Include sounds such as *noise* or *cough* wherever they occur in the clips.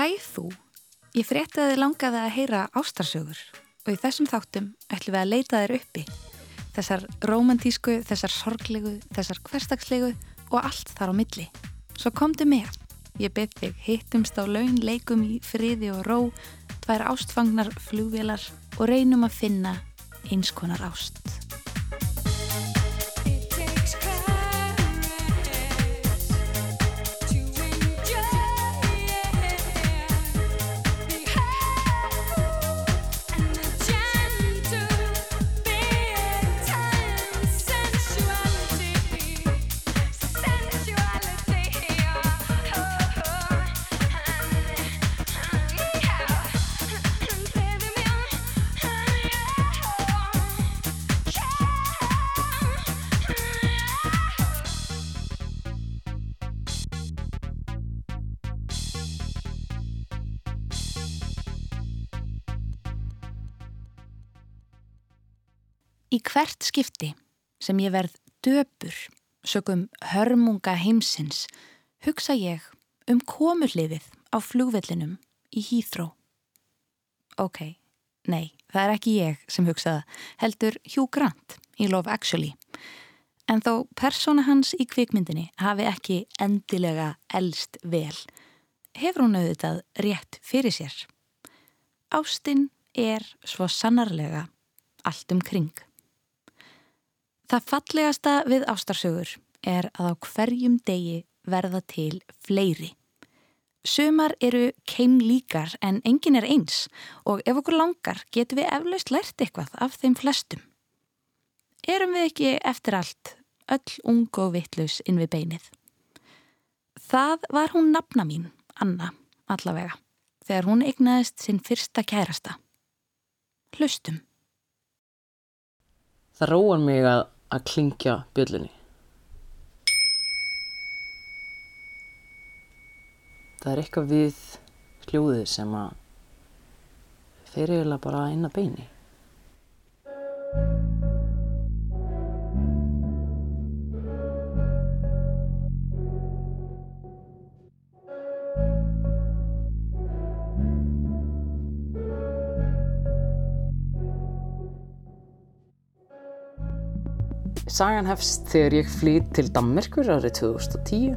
Hæ þú, ég frétti að þið langaði að heyra ástarsögur og í þessum þáttum ætlum við að leita þér uppi. Þessar romantísku, þessar sorglegu, þessar hverstagslegu og allt þar á milli. Svo komdu með. Ég byrð þig hittumst á laun, leikum í friði og ró, tvær ástfangnar flugvélar og reynum að finna einskonar ást. Í hvert skipti sem ég verð döpur, sögum hörmunga heimsins, hugsa ég um komurliðið á flugvellinum í Hýþró. Ok, nei, það er ekki ég sem hugsaða, heldur Hugh Grant í Love Actually. En þó persóna hans í kvikmyndinni hafi ekki endilega elst vel, hefur hún auðvitað rétt fyrir sér. Ástinn er svo sannarlega allt um kring. Það fallegasta við ástarsögur er að á hverjum degi verða til fleiri. Sumar eru keim líkar en engin er eins og ef okkur langar getum við eflaust lært eitthvað af þeim flestum. Erum við ekki eftir allt öll ung og vittlaus inn við beinið? Það var hún nafna mín, Anna, allavega, þegar hún eignaðist sinn fyrsta kærasta. Hlustum. Það róar mig að að klingja bjöllunni. Það er eitthvað við hljóðið sem að fer eiginlega bara inn að beini. Sagan hefst þegar ég flýtt til Dammerkur árið 2010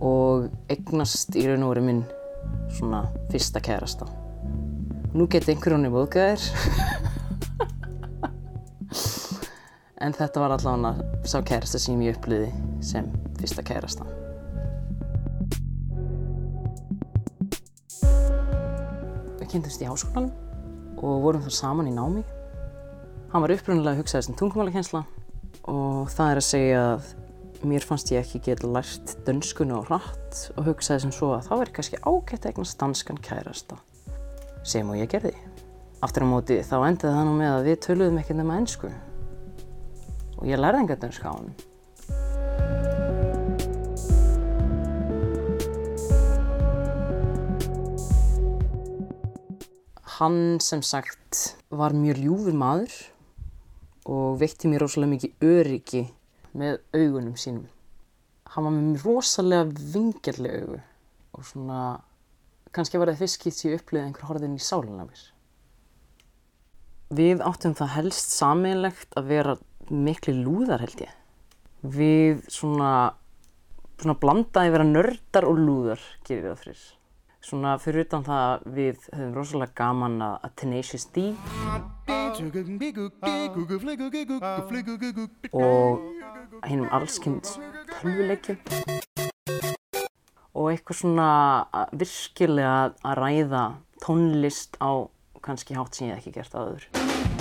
og eignast í raun og veru minn svona fyrsta kærasta. Nú geti einhver honni móðgæðir *laughs* en þetta var allavega sá kærasta sem ég uppliði sem fyrsta kærasta. Við kynntumst í háskólanum og vorum þar saman í námi. Hann var upprunnilega hugsaðið sem tungumálakensla og það er að segja að mér fannst ég ekki geta lært dönskunu og hratt og hugsaði sem svo að þá er kannski ágætt eignast danskan kærasta sem og ég gerði. Aftur á móti þá endaði það nú með að við töluðum ekki nema ennsku og ég lærði enga dönska á hann. Hann sem sagt var mjög ljúfur maður og veitti mér rosalega mikið öryggi með augunum sínum. Hann var með rosalega vingjarlega augu og svona kannski var það fyrst skipt sem ég upplýði einhver horðin í sálinn af mér. Við áttum það helst sameinlegt að vera miklu lúðar held ég. Við svona, svona blandaði vera nördar og lúðar gerir það fyrir. Svona fyrir utan það við höfum rosalega gaman að Tenacious D og hinnum allskynnt tölvuleikjum og eitthvað svona virkilega að ræða tónlist á kannski hátt sem ég hef ekki gert aður.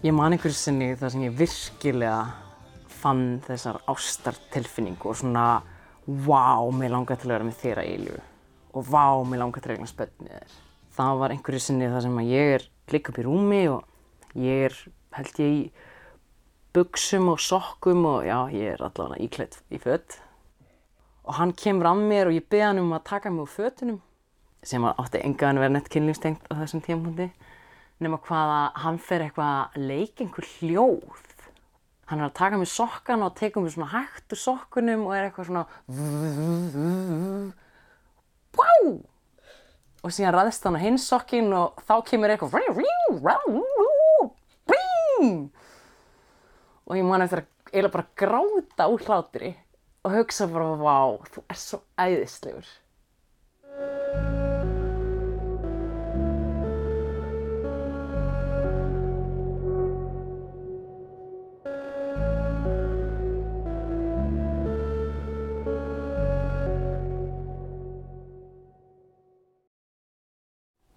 Ég man einhverju sinni þar sem ég virkilega fann þessar ástartilfinningu og svona Vá, mér langar til að vera með þér að eilju og vá, mér langar til að regna spöld með þér. Það var einhverju sinni þar sem ég er líka upp í rúmi og ég er, held ég, í buksum og sokkum og já, ég er allavega íklætt í fött. Og hann kemur að mér og ég beða hann um að taka mig úr fötunum sem átti engaðan að vera nett kynlýfstengt á þessum tímpundi. Nema hvaða hann fer eitthvað að leika einhver hljóð hann er að taka með sokkana og teka með svona hægt úr sokkunum og er eitthvað svona Wow! og síðan ræðist hann á hins sokkin og þá kemur eitthvað og ég man eftir að eiginlega bara gráta úr hlátri og hugsa bara, vá, þú er svo æðislegur.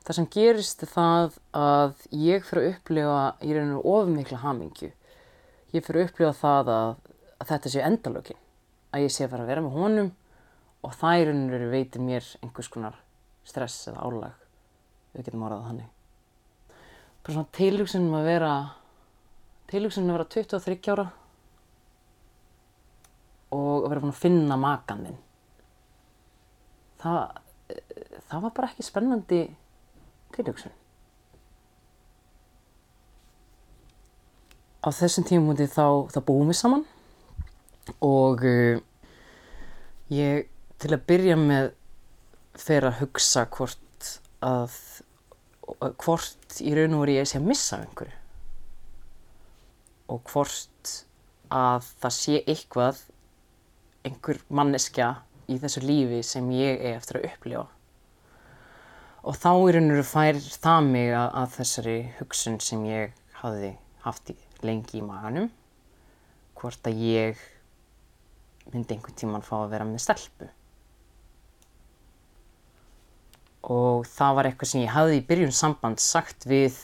Það sem gerist er það að ég fyrir að upplifa í rauninu ofumikla hamingju. Ég fyrir að upplifa það að, að þetta sé endalökin. Að ég sé að fara að vera með honum og það í rauninu veitir mér einhvers konar stress eða álag. Við getum orðað þannig. Bara svona tilhugsunum að vera, tilhugsunum að vera 23 ára og að vera búin að finna makan þinn. Það, það var bara ekki spennandi tilhugsun. Á þessum tímumundi þá, þá búum við saman og uh, ég til að byrja með fer að hugsa hvort að hvort í raun og veru ég sé að missa einhverju og hvort að það sé eitthvað einhver manneskja í þessu lífi sem ég er eftir að upplifa og þá í raun og veru fær það mig að, að þessari hugsun sem ég hafði haft í, lengi í maganum hvort að ég myndi einhvern tíman fá að vera með stelpu. Og það var eitthvað sem ég hafði í byrjun samband sagt við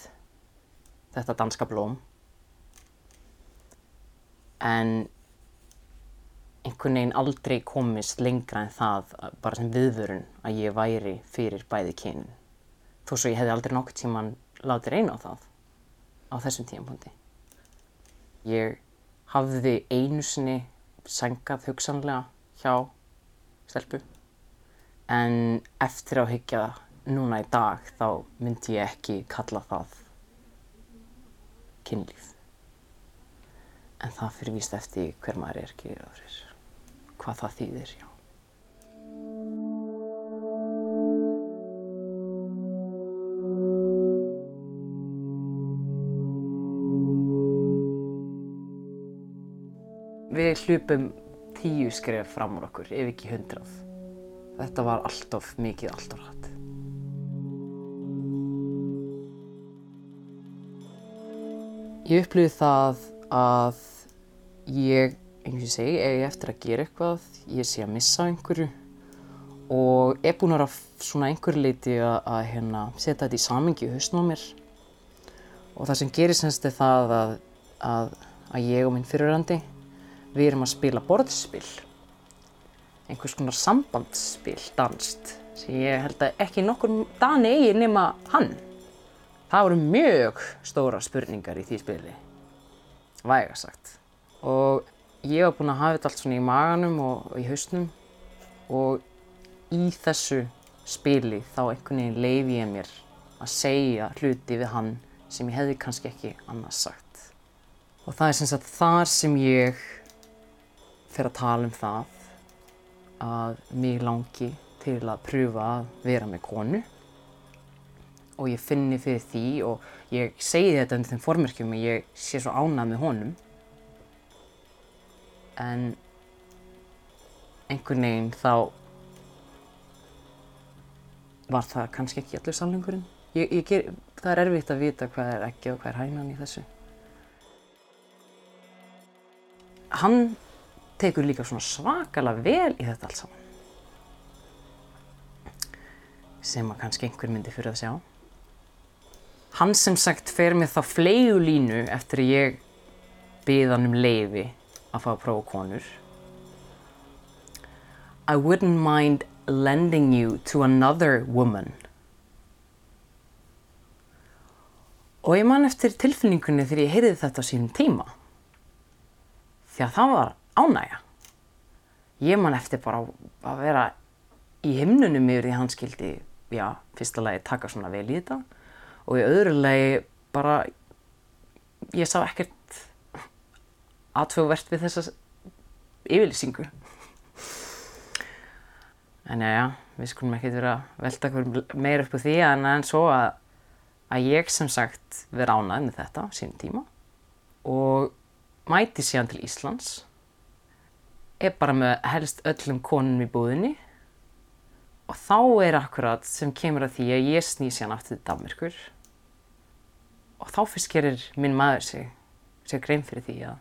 þetta danska blóm. En einhvern veginn aldrei komist lengra en það bara sem viðvörun að ég væri fyrir bæði kynin. Þó svo ég hefði aldrei nokkur tíman látið reyna á það á þessum tímapunkti. Ég hafði einu sinni sengað hugsanlega hjá stelpu en eftir að hyggja núna í dag þá myndi ég ekki kalla það kynlíf. En það fyrir víst eftir hver maður er ekki fyrir hvað það þýðir, já. Við hlupum tíu skref fram úr okkur, ef ekki hundrað. Þetta var alltof mikið, alltof hratt. Ég upplýði það að ég, eins og ég segi, ef ég eftir að gera eitthvað, ég sé að missa einhverju og er búin að svona einhverju leiti að, að hérna, setja þetta í samingi í hausnum á mér. Og það sem gerir semst er það að, að, að ég og minn fyrirrandi, við erum að spila borðspil einhvers konar sambandsspil danst sem ég held að ekki nokkur dani eigi nema hann. Það voru mjög stóra spurningar í því spili, væga sagt. Og ég var búinn að hafa þetta allt svona í maganum og í hausnum. Og í þessu spili þá einhvern veginn leiði ég mér að segja hluti við hann sem ég hefði kannski ekki annars sagt. Og það er sem sagt þar sem ég fer að tala um það að mig langi til að pröfa að vera með konu. Og ég finni fyrir því og ég segi þetta undir þeim formerkjum og ég sé svo ánað með honum en einhvern veginn þá var það kannski ekki allur sannleikurinn. Ég, ég ger, það er erfitt að vita hvað er ekki og hvað er hænan í þessu. Hann tekur líka svona svakalega vel í þetta allt saman. Sem að kannski einhver myndi fyrir að sjá. Hann sem sagt fer með þá fleigulínu eftir að ég byði hann um leiði að fá að prófa konur. I wouldn't mind lending you to another woman. Og ég man eftir tilfinningunni þegar ég heyrði þetta á sínum tíma. Því að það var ánægja. Ég man eftir bara að vera í himnunum yfir því hann skildi, já, fyrsta lagi taka svona vel í þetta og í öðru lagi bara ég sá ekkert aðtöfuvert við þessa yfirlýsingu. En já, já, við skulum ekki vera að velta meir upp úr því en en svo að, að ég sem sagt verið ánæð með þetta á sínum tíma og mæti síðan til Íslands. Er bara með helst öllum konum í búðinni. Og þá er akkurat sem kemur að því að ég sný síðan aftur til Danmörkur og þá fyrst gerir minn maður sig, sig grein fyrir því að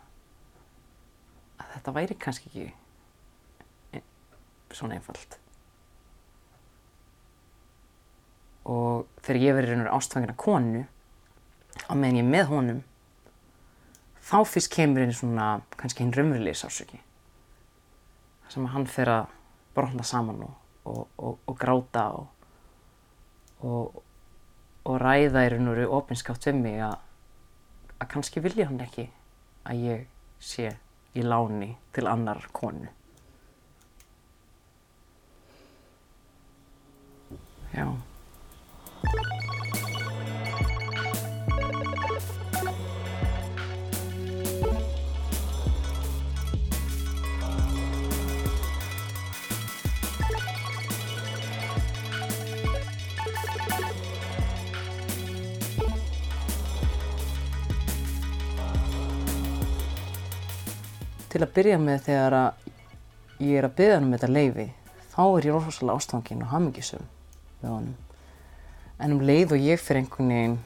þetta væri kannski ekki e- svona einfalt. Og þegar ég verið raunur ástfangina konu á meðan ég með honum þá fyrst kemur einu svona kannski hinn raunverulegi sásöki þar sem hann fer að brotna saman og, og, og, og gráta og ræða í raun og veru ofinskátt við mig að, að kannski vilja hann ekki að ég sé í láni til annar konu. Já. Til að byrja með þegar ég er að byggja hann um þetta leifi, þá er ég rosalega ástfangin og hamingisum með honum. En um leið og ég fyrir einhvern veginn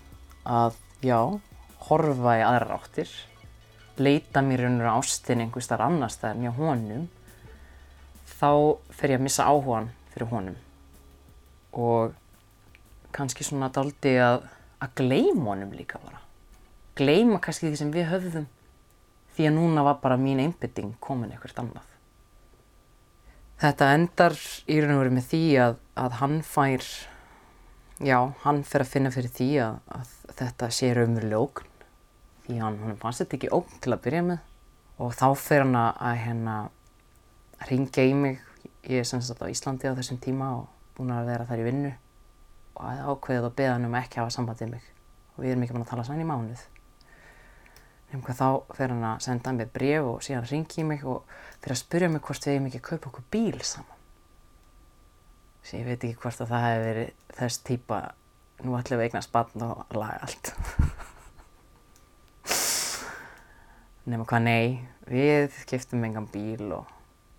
að, já, horfa í aðra áttir, leita mér unnur ástin einhver starf annar staðar en hjá honum, þá fer ég að missa áhugan fyrir honum. Og kannski svona daldi að, að gleyma honum líka bara. Gleyma kannski því sem við höfðum því að núna var bara mín einbytting komin eitthvað annað. Þetta endar í raun og veru með því að, að hann fær, já, hann fer að finna fyrir því að, að þetta sé raunveruleg ógn því hann, hann fannst þetta ekki ógn til að byrja með. Og þá fer hann að hérna ringja í mig, ég er semst á Íslandi á þessum tíma og búin að vera þar í vinnu. Og að ákveðið og beða hann um ekki að hafa sambandið mig. Og við erum ekki búin að tala saman í mánuð um hvað þá fer hann að senda mér bref og síðan ringi ég mig og fyrir að spyrja mig hvort við hefum ekki að kaupa okkur bíl saman. Að ég veit ekki hvort að það hefur verið þess típa nú ætlum við eignast barn og laga allt. *laughs* Nefnum hvað nei, við kiptum engan bíl og,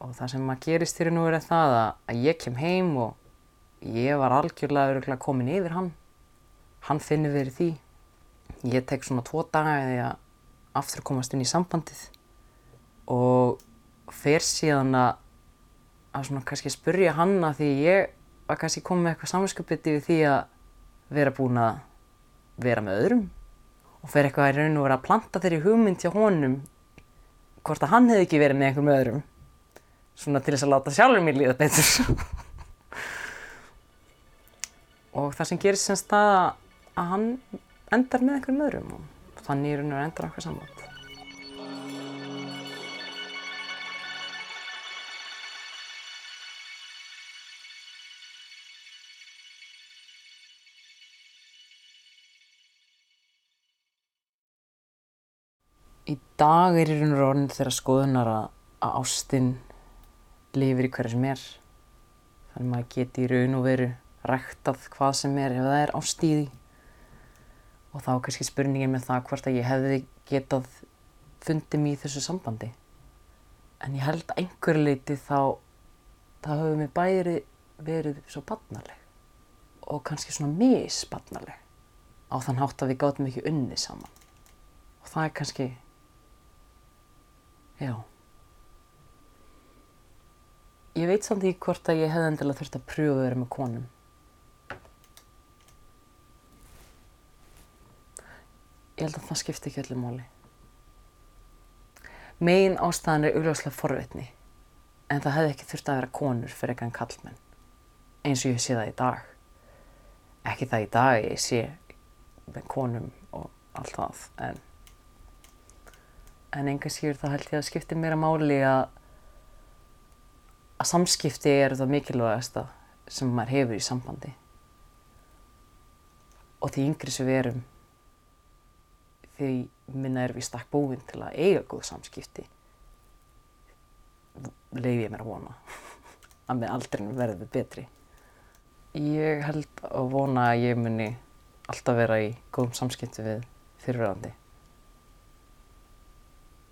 og það sem að gerist fyrir nú er það að, að ég kem heim og ég var algjörlega komin yfir hann. Hann finnir verið því. Ég tek svona tvo daga eða aftur komast inn í sambandið og fer síðan að, að svona kannski spurja hanna því ég var kannski komið með eitthvað samvinskapiti við því að vera búin að vera með öðrum og fer eitthvað í raun og vera að planta þeirri hugmynd hjá honum hvort að hann hefði ekki verið með einhverjum öðrum svona til þess að láta sjálfur mér líða betur. *laughs* Og það sem gerist semst það að hann endar með einhverjum öðrum. og þannig er raun og endur okkar samband. Í dag er í raun og raun þeirra skoðunar að, að ástinn lifir í hverju sem er. Þannig að maður geti í raun og veru ræktað hvað sem er ef það er ástíði og þá kannski spurningin með það hvort að ég hefði getað fundið mér í þessu sambandi. En ég held að einhverju leiti þá það höfum við bæri verið svo barnaleg. Og kannski svona misbarnaleg. Á þann hátt að við gáðum ekki unni saman. Og það er kannski já. Ég veit samt ekki hvort að ég hefði endilega þurft að að vera með konum ég held að það skipti ekki öllu móli. Megin ástæðan er augljóslega forvitni, en það hefði ekki þurft að vera konur fyrir eitthvað en kallmenn, eins og ég sé það í dag. Ekki það í dag ég sé með konum og allt það, en, en enga síður það held ég að skipti mér að máli að, að samskipti er það mikilvægasta sem maður hefur í sambandi. og því yngri sem við erum því minna erum við stakk búin til að eiga góð samskipti leiði ég mér að vona *laughs* að með aldrei verður betri. Ég held að vona að ég muni alltaf vera í góðum samskipti við fyrirverandi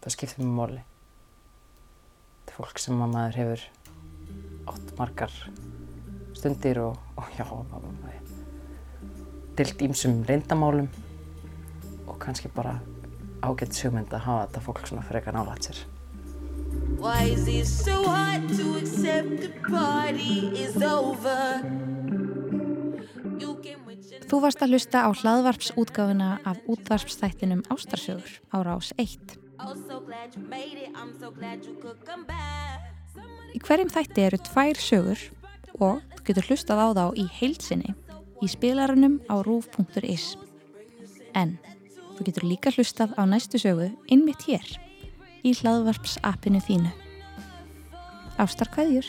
það skiptir mér móli þetta er fólk sem að maður hefur átt margar stundir og, og já, dilt ímsum reyndamálum og kannski bara ágætt sjömynd að hafa þetta fólk svona frekar nálægt sér. Why is it so hard to accept the party is over? Þú varst að hlusta á hlaðvarpsútgáfuna af útvarpsþættinum Ástarsögur á rás 1. Í hverjum þætti eru tvær sögur og þú getur hlustað á þá í heilsinni í spilarunum á rúf.is. En Þú getur líka hlustað á næstu sögu innmitt hér í hlaðvarps appinu þínu. Ástarkvæðjur!